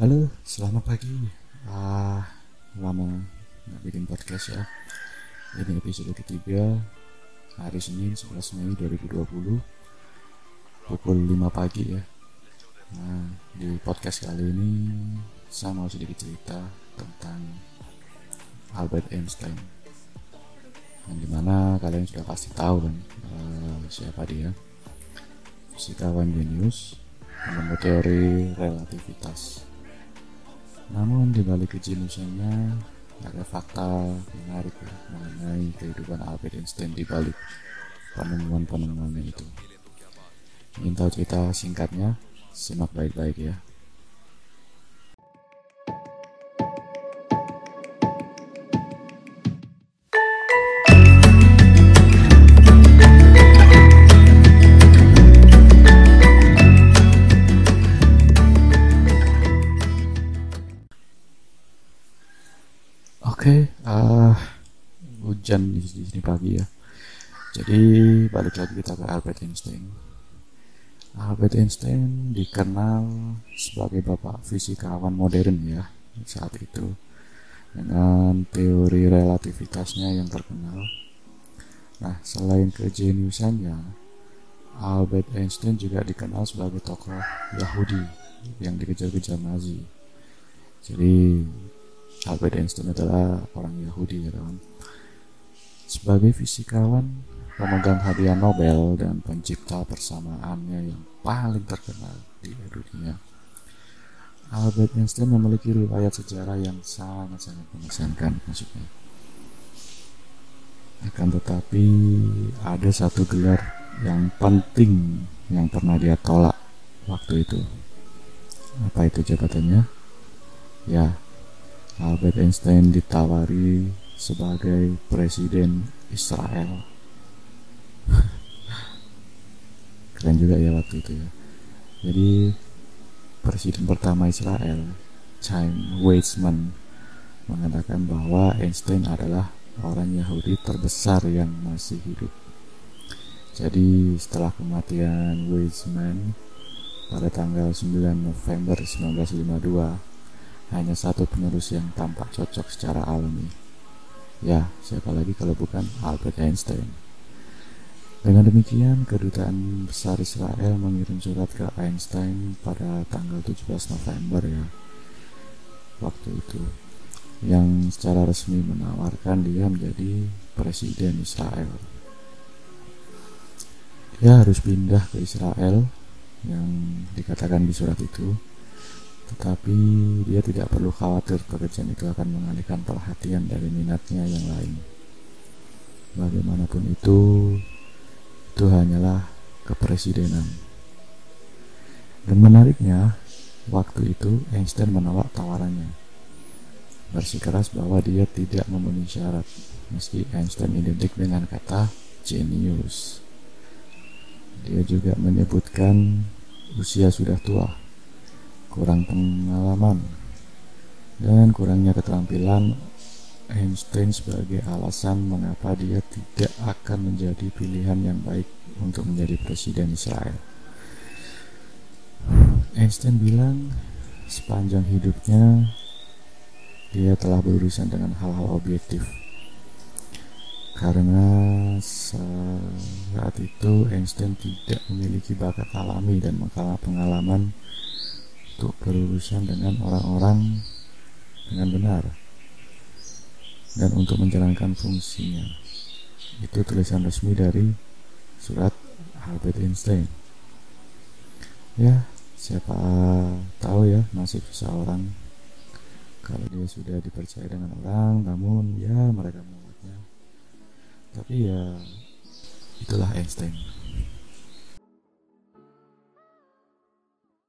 Halo, selamat pagi. Ah, lama nggak bikin podcast ya. Ini episode ketiga hari Senin 11 Mei 2020 pukul 5 pagi ya. Nah, di podcast kali ini saya mau sedikit cerita tentang Albert Einstein. Yang di mana kalian sudah pasti tahu kan uh, siapa dia. Fisikawan jenius menemu teori relativitas namun di balik kejeniusannya ada fakta menarik ya, mengenai kehidupan Albert Einstein di balik penemuan-penemuannya itu. Ingin tahu cerita singkatnya? Simak baik-baik ya. Oke, uh, hujan di sini pagi ya. Jadi balik lagi kita ke Albert Einstein. Albert Einstein dikenal sebagai bapak fisikawan modern ya saat itu dengan teori relativitasnya yang terkenal. Nah, selain kejeniusannya, Albert Einstein juga dikenal sebagai tokoh Yahudi yang dikejar-kejar Nazi. Jadi Albert Einstein adalah orang Yahudi ya kawan. Sebagai fisikawan, pemegang hadiah Nobel dan pencipta persamaannya yang paling terkenal di dunia. Albert Einstein memiliki riwayat sejarah yang sangat-sangat mengesankan maksudnya. Akan tetapi ada satu gelar yang penting yang pernah dia tolak waktu itu. Apa itu jabatannya? Ya, Albert Einstein ditawari sebagai presiden Israel. Keren juga ya waktu itu ya. Jadi presiden pertama Israel, Chaim Weizmann, mengatakan bahwa Einstein adalah orang Yahudi terbesar yang masih hidup. Jadi setelah kematian Weizmann pada tanggal 9 November 1952 hanya satu penerus yang tampak cocok secara alami. Ya, siapa lagi kalau bukan Albert Einstein. Dengan demikian, kedutaan besar Israel mengirim surat ke Einstein pada tanggal 17 November ya. Waktu itu yang secara resmi menawarkan dia menjadi presiden Israel. Dia harus pindah ke Israel yang dikatakan di surat itu tetapi dia tidak perlu khawatir pekerjaan itu akan mengalihkan perhatian dari minatnya yang lain. Bagaimanapun itu, itu hanyalah kepresidenan. Dan menariknya, waktu itu Einstein menolak tawarannya. Bersikeras bahwa dia tidak memenuhi syarat, meski Einstein identik dengan kata genius. Dia juga menyebutkan usia sudah tua kurang pengalaman, dan kurangnya keterampilan Einstein sebagai alasan mengapa dia tidak akan menjadi pilihan yang baik untuk menjadi presiden Israel. Einstein bilang sepanjang hidupnya dia telah berurusan dengan hal-hal objektif karena saat itu Einstein tidak memiliki bakat alami dan pengalaman untuk berurusan dengan orang-orang dengan benar dan untuk menjalankan fungsinya. Itu tulisan resmi dari surat Albert Einstein. Ya, siapa tahu ya nasib seseorang kalau dia sudah dipercaya dengan orang, namun ya mereka menolaknya. Tapi ya itulah Einstein.